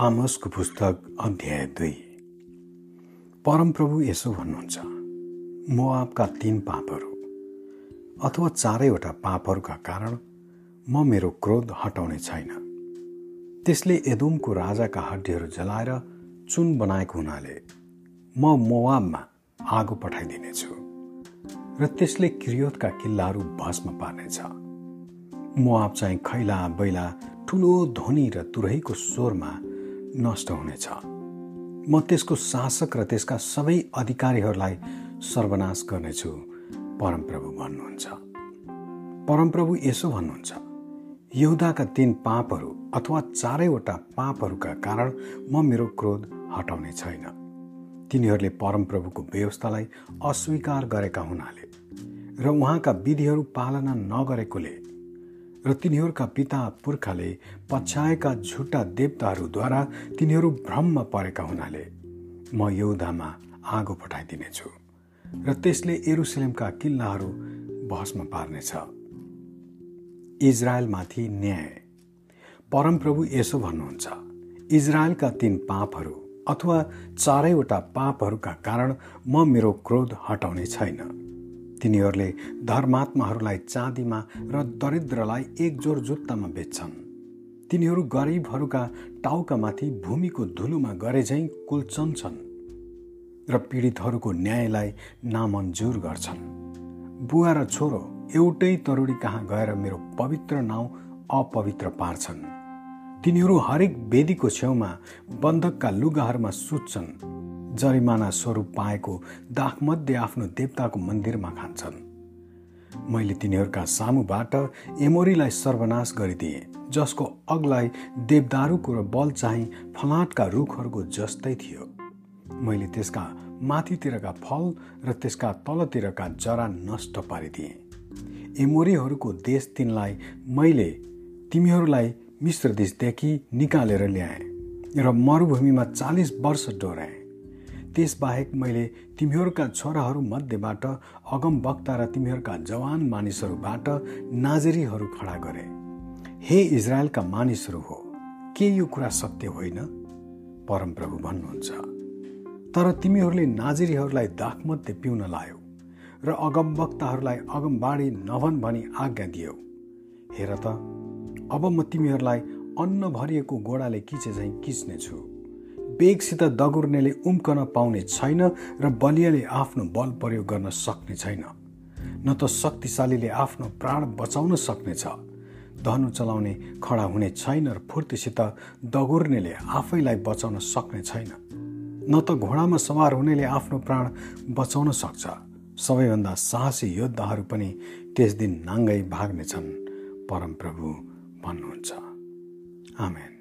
आमसको पुस्तक अध्याय दुई। परमप्रभु यसो भन्नुहुन्छ मोआबका तीन पापहरू अथवा चारैवटा पापहरूका कारण म मेरो क्रोध हटाउने छैन। त्यसले एदोमको राजाका हड्डीहरू जलाएर चुन बनाएको हुनाले म मोवाबमा आगो पठाइदिनेछु र त्यसले किरियोतका किल्लाहरू भस्म पार्नेछ। मोआब चाहिँ खैला बैला ठुलो ध्वनि र तुरहीको स्वरमा नष्ट हुनेछ। म त्यसको शासक र त्यसका सबै अधिकारीहरूलाई सर्वनाश गर्नेछु परमप्रभु भन्नुहुन्छ। परमप्रभु यसो भन्नुहुन्छ यहुदाका तीन पापहरू अथवा चारैवटा पापहरूका कारण म मेरो क्रोध हटाउने छैन। तिनीहरूले परमप्रभुको व्यवस्थालाई अस्वीकार गरेका हुनाले र उहाँका विधिहरू पालना नगरेकोले र तिनीहरूका पिता पुर्खाले पछ्याएका झुटा देवताहरूद्वारा तिनीहरू भ्रममा परेका हुनाले म यौधामा आगो पठाइदिनेछु र त्यसले एरुसलेमका किल्लाहरू भस्म पार्नेछ। इजरायलमाथि न्याय। परमप्रभु यसो भन्नुहुन्छ इजरायलका तीन पापहरू अथवा चारैवटा पापहरूका कारण म मेरो क्रोध हटाउने छैन। तिनीहरूले धर्मात्माहरूलाई चाँदीमा र दरिद्रलाई एकजोर जुत्तामा बेच्छन्। तिनीहरू गरिबहरूका टाउकामाथि भूमिको धुलोमा गरे झैँ कुल्चन्छन् र पीडितहरूको न्यायलाई नामन्जुर गर्छन्। बुवा र छोरो एउटै तरुडी कहाँ गएर मेरो पवित्र नाउँ अपवित्र पार्छन्। तिनीहरू हरेक वेदीको छेउमा बन्धकका लुगाहरूमा सुत्छन्। जरिमाना स्वरूप पाएको दाखमध्ये आफ्नो देवताको मन्दिरमा खान्छन्। मैले तिनीहरूका सामुबाट एमोरीलाई सर्वनाश गरिदिएँ जसको अग्लाई देवदारूको र बल चाहिँ फलाटका रुखहरूको जस्तै थियो। मैले त्यसका माथितिरका फल र त्यसका तलतिरका जरा नष्ट पारिदिएँ। एमोरीहरूको देश तिनलाई मैले तिमीहरूलाई मिश्र देशदेखि निकालेर ल्याएँ र मरुभूमिमा चालिस वर्ष डोराएँ। त्यसबाहेक मैले तिमीहरूका छोराहरू मध्येबाट अगमवक्ता र तिमीहरूका जवान मानिसहरूबाट नाजरीहरू खडा गरे। हे इजरायलका मानिसहरू हो के यो कुरा सत्य होइन? परमप्रभु भन्नुहुन्छ तर तिमीहरूले नाजिरीहरूलाई दाखमध्ये पिउन लायो र अगमवक्ताहरूलाई अगमबाडी नभन भनी आज्ञा दियो। हेर त अब म तिमीहरूलाई अन्न भरिएको गोडाले किचे झैँ किच्नेछु। बेगसित दगुर्नेले उम्कन पाउने छैन र बलियाले आफ्नो बल प्रयोग गर्न सक्ने छैन। न त शक्तिशालीले आफ्नो प्राण बचाउन सक्नेछ। धनु चलाउने खडा हुने छैन र फुर्तीसित दगुर्नेले आफैलाई बचाउन सक्ने छैन। न त घोडामा सवार हुनेले आफ्नो प्राण बचाउन सक्छ। सबैभन्दा साहसी योद्धाहरू पनि त्यस दिन नाङ्गै भाग्नेछन्। परमप्रभु भन्नुहुन्छ। आमेन।